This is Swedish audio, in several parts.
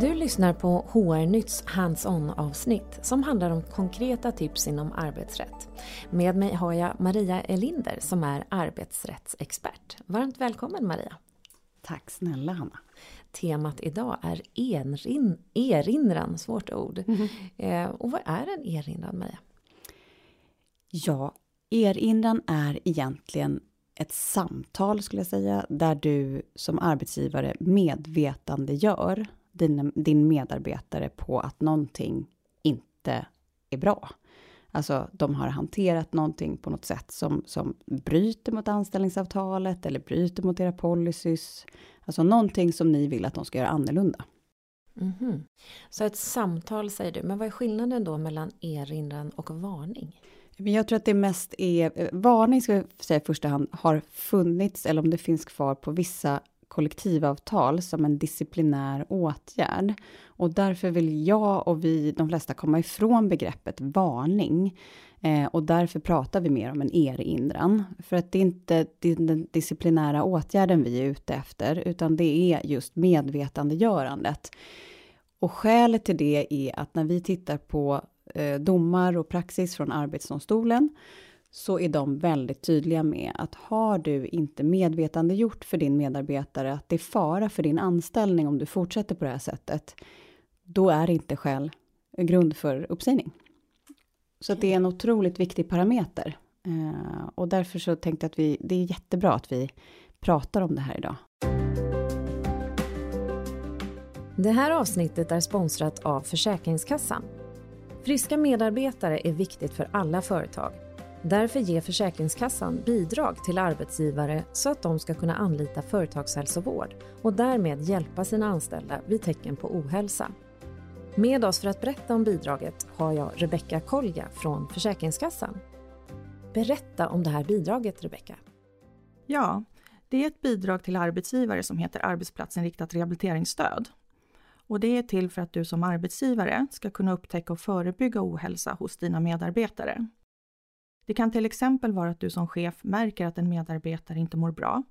Du lyssnar på HR-nytts hands-on avsnitt som handlar om konkreta tips inom arbetsrätt. Med mig har jag Maria Elinder som är arbetsrättsexpert. Varmt välkommen Maria! Tack snälla Hanna! Temat idag är erin, erinran, svårt ord. Mm. Eh, och vad är en erinran Maria? Ja, erinran är egentligen ett samtal skulle jag säga, där du som arbetsgivare medvetandegör din, din medarbetare på att någonting inte är bra. Alltså de har hanterat någonting på något sätt som, som bryter mot anställningsavtalet eller bryter mot era policies. Alltså någonting som ni vill att de ska göra annorlunda. Mm -hmm. Så ett samtal säger du, men vad är skillnaden då mellan erinran och varning? Men jag tror att det mest är, eh, varning ska jag säga i första hand, har funnits, eller om det finns kvar på vissa kollektivavtal som en disciplinär åtgärd. Och därför vill jag och vi, de flesta, komma ifrån begreppet varning. Eh, och därför pratar vi mer om en erinran. För att det är inte den disciplinära åtgärden vi är ute efter, utan det är just medvetandegörandet. Och skälet till det är att när vi tittar på eh, domar och praxis från Arbetsdomstolen så är de väldigt tydliga med att har du inte medvetandegjort för din medarbetare att det är fara för din anställning om du fortsätter på det här sättet, då är det inte skäl, grund för uppsägning. Så det är en otroligt viktig parameter. Eh, och därför så tänkte jag att vi, det är jättebra att vi pratar om det här idag. Det här avsnittet är sponsrat av Försäkringskassan. Friska medarbetare är viktigt för alla företag. Därför ger Försäkringskassan bidrag till arbetsgivare så att de ska kunna anlita företagshälsovård och därmed hjälpa sina anställda vid tecken på ohälsa. Med oss för att berätta om bidraget har jag Rebecka Kolja från Försäkringskassan. Berätta om det här bidraget, Rebecka. Ja, det är ett bidrag till arbetsgivare som heter arbetsplatsinriktat rehabiliteringsstöd. Och det är till för att du som arbetsgivare ska kunna upptäcka och förebygga ohälsa hos dina medarbetare. Det kan till exempel vara att du som chef märker att en medarbetare inte mår bra.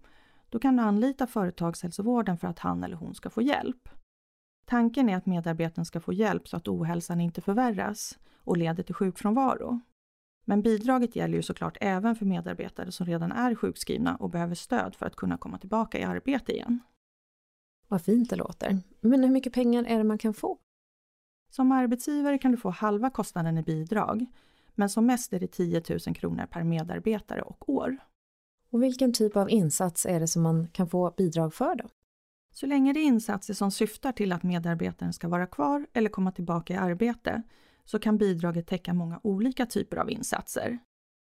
Då kan du anlita företagshälsovården för att han eller hon ska få hjälp. Tanken är att medarbetaren ska få hjälp så att ohälsan inte förvärras och leder till sjukfrånvaro. Men bidraget gäller ju såklart även för medarbetare som redan är sjukskrivna och behöver stöd för att kunna komma tillbaka i arbete igen. Vad fint det låter. Men hur mycket pengar är det man kan få? Som arbetsgivare kan du få halva kostnaden i bidrag men som mest är det 10 000 kronor per medarbetare och år. Och vilken typ av insats är det som man kan få bidrag för då? Så länge det är insatser som syftar till att medarbetaren ska vara kvar eller komma tillbaka i arbete så kan bidraget täcka många olika typer av insatser.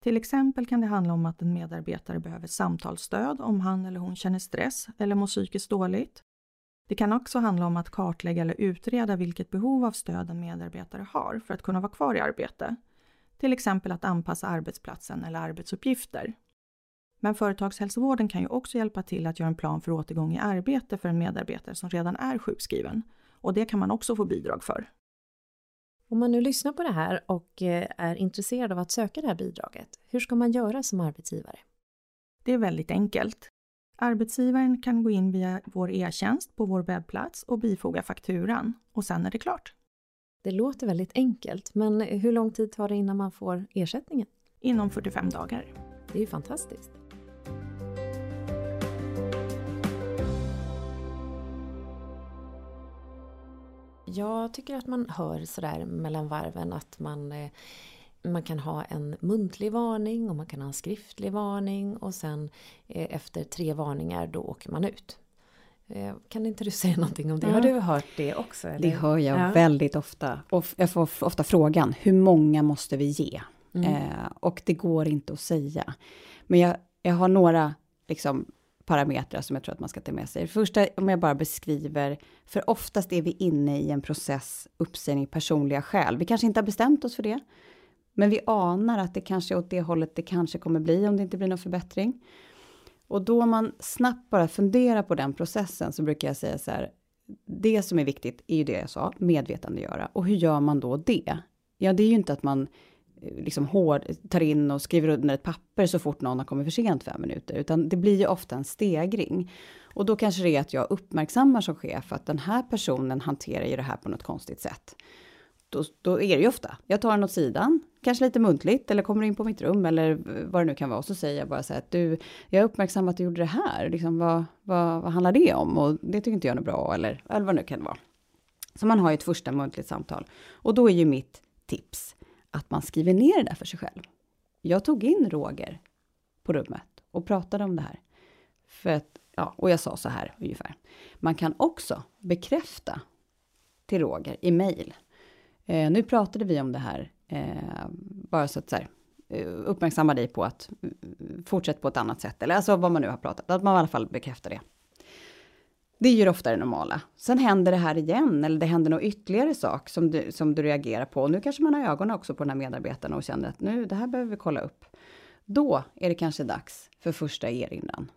Till exempel kan det handla om att en medarbetare behöver samtalsstöd om han eller hon känner stress eller mår psykiskt dåligt. Det kan också handla om att kartlägga eller utreda vilket behov av stöd en medarbetare har för att kunna vara kvar i arbete till exempel att anpassa arbetsplatsen eller arbetsuppgifter. Men företagshälsovården kan ju också hjälpa till att göra en plan för återgång i arbete för en medarbetare som redan är sjukskriven. Och det kan man också få bidrag för. Om man nu lyssnar på det här och eh, är intresserad av att söka det här bidraget, hur ska man göra som arbetsgivare? Det är väldigt enkelt. Arbetsgivaren kan gå in via vår e-tjänst på vår webbplats och bifoga fakturan och sen är det klart. Det låter väldigt enkelt, men hur lång tid tar det innan man får ersättningen? Inom 45 dagar. Det är ju fantastiskt. Jag tycker att man hör sådär mellan varven att man, eh, man kan ha en muntlig varning och man kan ha en skriftlig varning och sen eh, efter tre varningar då åker man ut. Eh, kan inte du säga någonting om det? Ja. Har du hört det också? Eller? Det hör jag ja. väldigt ofta. Och jag får ofta frågan, hur många måste vi ge? Mm. Eh, och det går inte att säga. Men jag, jag har några liksom, parametrar som jag tror att man ska ta med sig. Det första, om jag bara beskriver, för oftast är vi inne i en process uppsägning personliga skäl. Vi kanske inte har bestämt oss för det, men vi anar att det kanske är åt det hållet det kanske kommer bli om det inte blir någon förbättring. Och då man snabbt bara funderar på den processen så brukar jag säga så här, det som är viktigt är ju det jag sa, medvetandegöra. Och hur gör man då det? Ja, det är ju inte att man eh, liksom hård, tar in och skriver under ett papper så fort någon har kommit för sent fem minuter, utan det blir ju ofta en stegring. Och då kanske det är att jag uppmärksammar som chef att den här personen hanterar ju det här på något konstigt sätt. Då, då är det ju ofta, jag tar den åt sidan, kanske lite muntligt eller kommer in på mitt rum eller vad det nu kan vara. Så säger jag bara så här att du, jag uppmärksammar att du gjorde det här, liksom, vad, vad, vad handlar det om? Och det tycker inte jag är bra eller, eller vad det nu kan vara. Så man har ju ett första muntligt samtal. Och då är ju mitt tips att man skriver ner det där för sig själv. Jag tog in Roger på rummet och pratade om det här. För att, ja, och jag sa så här ungefär. Man kan också bekräfta till Roger i mejl. Eh, nu pratade vi om det här, eh, bara så att så här, eh, uppmärksamma dig på att mm, fortsätt på ett annat sätt, eller alltså vad man nu har pratat, att man i alla fall bekräftar det. Det är ju ofta det normala. Sen händer det här igen, eller det händer något ytterligare sak som du, som du reagerar på. Och nu kanske man har ögonen också på den här medarbetaren och känner att nu, det här behöver vi kolla upp. Då är det kanske dags för första erinran.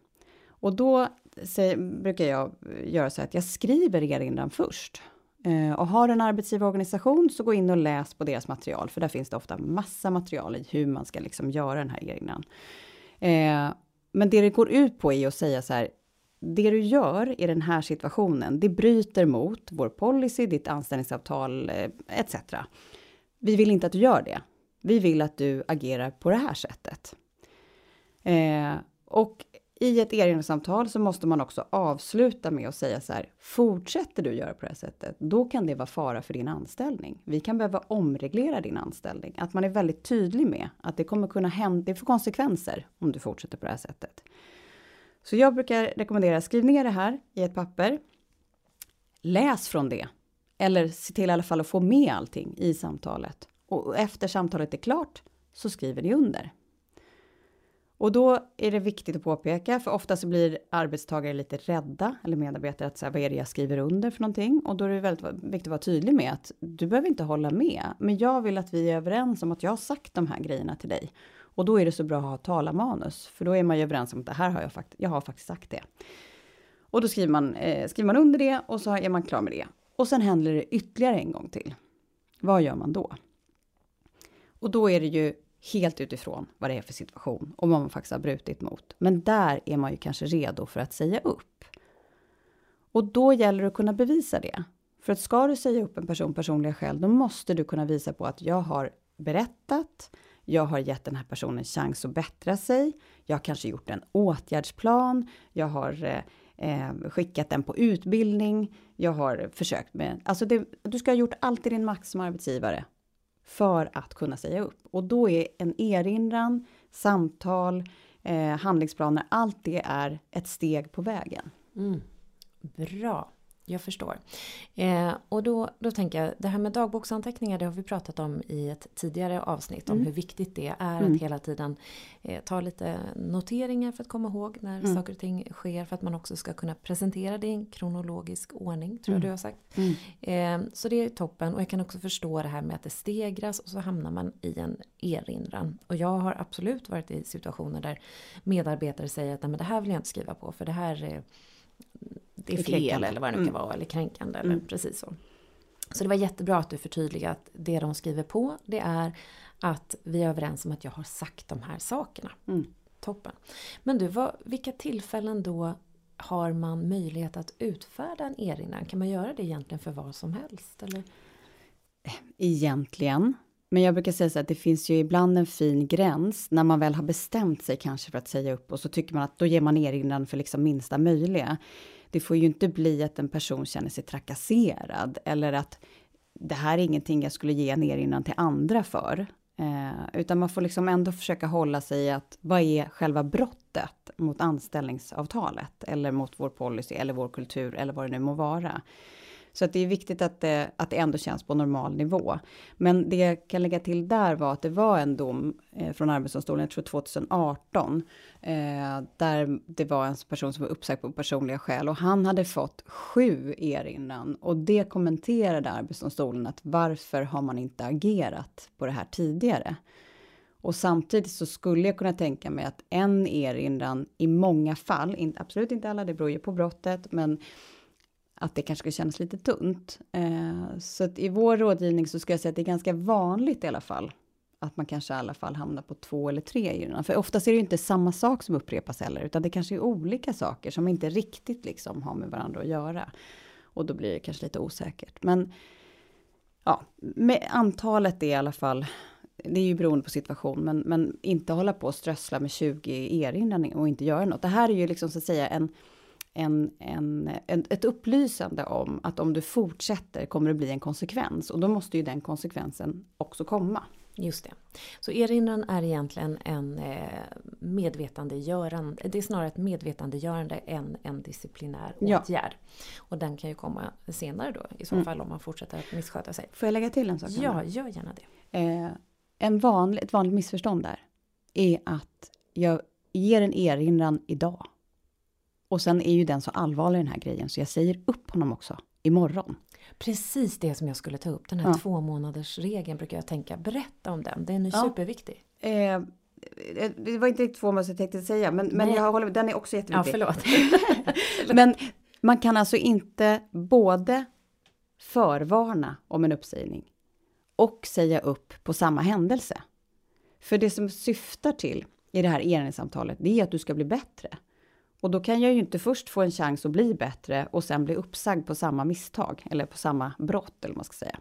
Och då säger, brukar jag göra så att jag skriver erinran först. Eh, och har en arbetsgivarorganisation så gå in och läs på deras material, för där finns det ofta massa material i hur man ska liksom göra den här erinran. Eh, men det det går ut på är att säga så här, det du gör i den här situationen, det bryter mot vår policy, ditt anställningsavtal eh, etc. Vi vill inte att du gör det. Vi vill att du agerar på det här sättet. Eh, och i ett erinringssamtal så måste man också avsluta med att säga så här, fortsätter du göra på det här sättet, då kan det vara fara för din anställning. Vi kan behöva omreglera din anställning. Att man är väldigt tydlig med att det kommer kunna hända, det får konsekvenser om du fortsätter på det här sättet. Så jag brukar rekommendera, skriv ner det här i ett papper. Läs från det. Eller se till i alla fall att få med allting i samtalet. Och efter samtalet är klart så skriver ni under. Och då är det viktigt att påpeka, för ofta så blir arbetstagare lite rädda, eller medarbetare, att säga vad är det jag skriver under för någonting? Och då är det väldigt viktigt att vara tydlig med att du behöver inte hålla med, men jag vill att vi är överens om att jag har sagt de här grejerna till dig. Och då är det så bra att ha talarmanus, för då är man ju överens om att det här har jag, fakt jag har faktiskt sagt det. Och då skriver man, eh, skriver man under det och så är man klar med det. Och sen händer det ytterligare en gång till. Vad gör man då? Och då är det ju helt utifrån vad det är för situation och vad man faktiskt har brutit mot. Men där är man ju kanske redo för att säga upp. Och då gäller det att kunna bevisa det. För att ska du säga upp en person personliga skäl, då måste du kunna visa på att jag har berättat, jag har gett den här personen chans att bättra sig. Jag har kanske gjort en åtgärdsplan. Jag har eh, eh, skickat den på utbildning. Jag har försökt med, alltså det, du ska ha gjort allt i din makt som arbetsgivare för att kunna säga upp. Och då är en erinran, samtal, eh, handlingsplaner, allt det är ett steg på vägen. Mm. Bra jag förstår. Eh, och då, då tänker jag, det här med dagboksanteckningar det har vi pratat om i ett tidigare avsnitt mm. om hur viktigt det är mm. att hela tiden eh, ta lite noteringar för att komma ihåg när mm. saker och ting sker för att man också ska kunna presentera det i en kronologisk ordning tror jag mm. du har sagt. Mm. Eh, så det är toppen och jag kan också förstå det här med att det stegras och så hamnar man i en erinran. Och jag har absolut varit i situationer där medarbetare säger att Nej, men det här vill jag inte skriva på för det här är det är fel eller vad det nu kan mm. vara, eller kränkande eller mm. precis så. Så det var jättebra att du förtydligade att det de skriver på det är att vi är överens om att jag har sagt de här sakerna. Mm. Toppen. Men du, vad, vilka tillfällen då har man möjlighet att utfärda en erinran? Kan man göra det egentligen för vad som helst? Eller? Egentligen. Men jag brukar säga så att det finns ju ibland en fin gräns när man väl har bestämt sig kanske för att säga upp och så tycker man att då ger man erinran för liksom minsta möjliga det får ju inte bli att en person känner sig trakasserad eller att det här är ingenting jag skulle ge en erinran till andra för. Eh, utan man får liksom ändå försöka hålla sig i att vad är själva brottet mot anställningsavtalet eller mot vår policy eller vår kultur eller vad det nu må vara. Så att det är viktigt att det, att det ändå känns på normal nivå. Men det jag kan lägga till där var att det var en dom eh, från Arbetsdomstolen, jag tror 2018, eh, där det var en person som var uppsagd på personliga skäl och han hade fått sju erinran och det kommenterade Arbetsdomstolen att varför har man inte agerat på det här tidigare? Och samtidigt så skulle jag kunna tänka mig att en erinran i många fall, inte, absolut inte alla, det beror ju på brottet, men att det kanske skulle kännas lite tunt. Eh, så att i vår rådgivning så ska jag säga att det är ganska vanligt i alla fall att man kanske i alla fall hamnar på två eller tre erinran. För oftast är det ju inte samma sak som upprepas heller, utan det kanske är olika saker som inte riktigt liksom har med varandra att göra. Och då blir det kanske lite osäkert. Men ja, med antalet är i alla fall, det är ju beroende på situation, men, men inte hålla på och strössla med 20 erinringar och inte göra något. Det här är ju liksom så att säga en en, en, en, ett upplysande om att om du fortsätter kommer det bli en konsekvens och då måste ju den konsekvensen också komma. Just det. Så erinran är egentligen en eh, medvetandegörande, det är snarare ett medvetandegörande än en disciplinär åtgärd. Ja. Och den kan ju komma senare då i så mm. fall om man fortsätter att missköta sig. Får jag lägga till en sak? Ja, gör gärna det. Eh, en vanlig, ett vanligt missförstånd där är att jag ger en erinran idag och sen är ju den så allvarlig den här grejen så jag säger upp honom också imorgon. Precis det som jag skulle ta upp, den här ja. två månaders regeln brukar jag tänka. Berätta om den, den är ja. superviktig. Eh, eh det var inte riktigt två månader jag tänkte säga, men, men jag håller, den är också jätteviktig. Ja, förlåt. men man kan alltså inte både förvarna om en uppsägning och säga upp på samma händelse. För det som syftar till i det här erinringssamtalet, det är att du ska bli bättre. Och då kan jag ju inte först få en chans att bli bättre och sen bli uppsagd på samma misstag eller på samma brott eller vad man ska säga.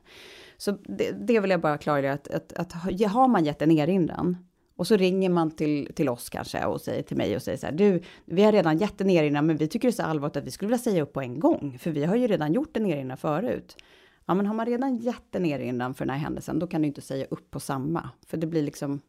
Så det, det vill jag bara klargöra att, att, att, har man gett en erinran och så ringer man till, till oss kanske och säger till mig och säger så här, du, vi har redan gett en erinran, men vi tycker det är så allvarligt att vi skulle vilja säga upp på en gång, för vi har ju redan gjort en erinran förut. Ja, men har man redan gett en erinran för den här händelsen, då kan du inte säga upp på samma, för det blir liksom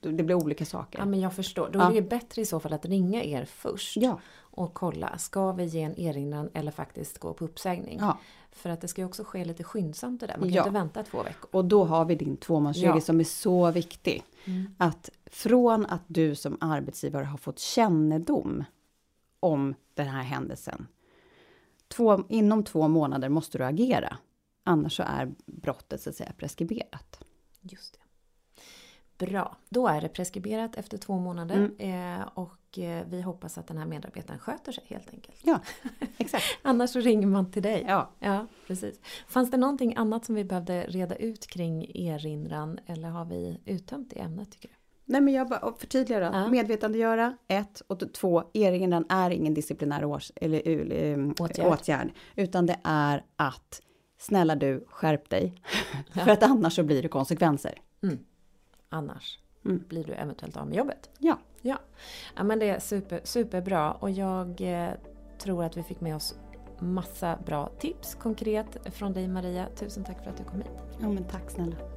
det blir olika saker. Ja men jag förstår. Då är det bättre i så fall att ringa er först. Ja. Och kolla, ska vi ge en erinran eller faktiskt gå på uppsägning? Ja. För att det ska ju också ske lite skyndsamt det där. Man kan ja. inte vänta två veckor. Och då har vi din tvåmånadersregel ja. som är så viktig. Mm. Att från att du som arbetsgivare har fått kännedom om den här händelsen. Två, inom två månader måste du agera. Annars så är brottet så att säga preskriberat. Just det. Bra, då är det preskriberat efter två månader mm. eh, och eh, vi hoppas att den här medarbetaren sköter sig helt enkelt. Ja, exakt. Annars så ringer man till dig. Ja. ja, precis. Fanns det någonting annat som vi behövde reda ut kring erinran eller har vi uttömt det ämnet tycker du? Nej men jag bara förtydligar då. Ja. Medvetandegöra, ett. Och två, erinran är ingen disciplinär års, eller, eller, åtgärd. åtgärd. Utan det är att snälla du, skärp dig. Ja. För att annars så blir det konsekvenser. Mm. Annars mm. blir du eventuellt av med jobbet. Ja. Ja, ja men det är super, superbra och jag eh, tror att vi fick med oss massa bra tips konkret från dig Maria. Tusen tack för att du kom hit. Ja men tack snälla.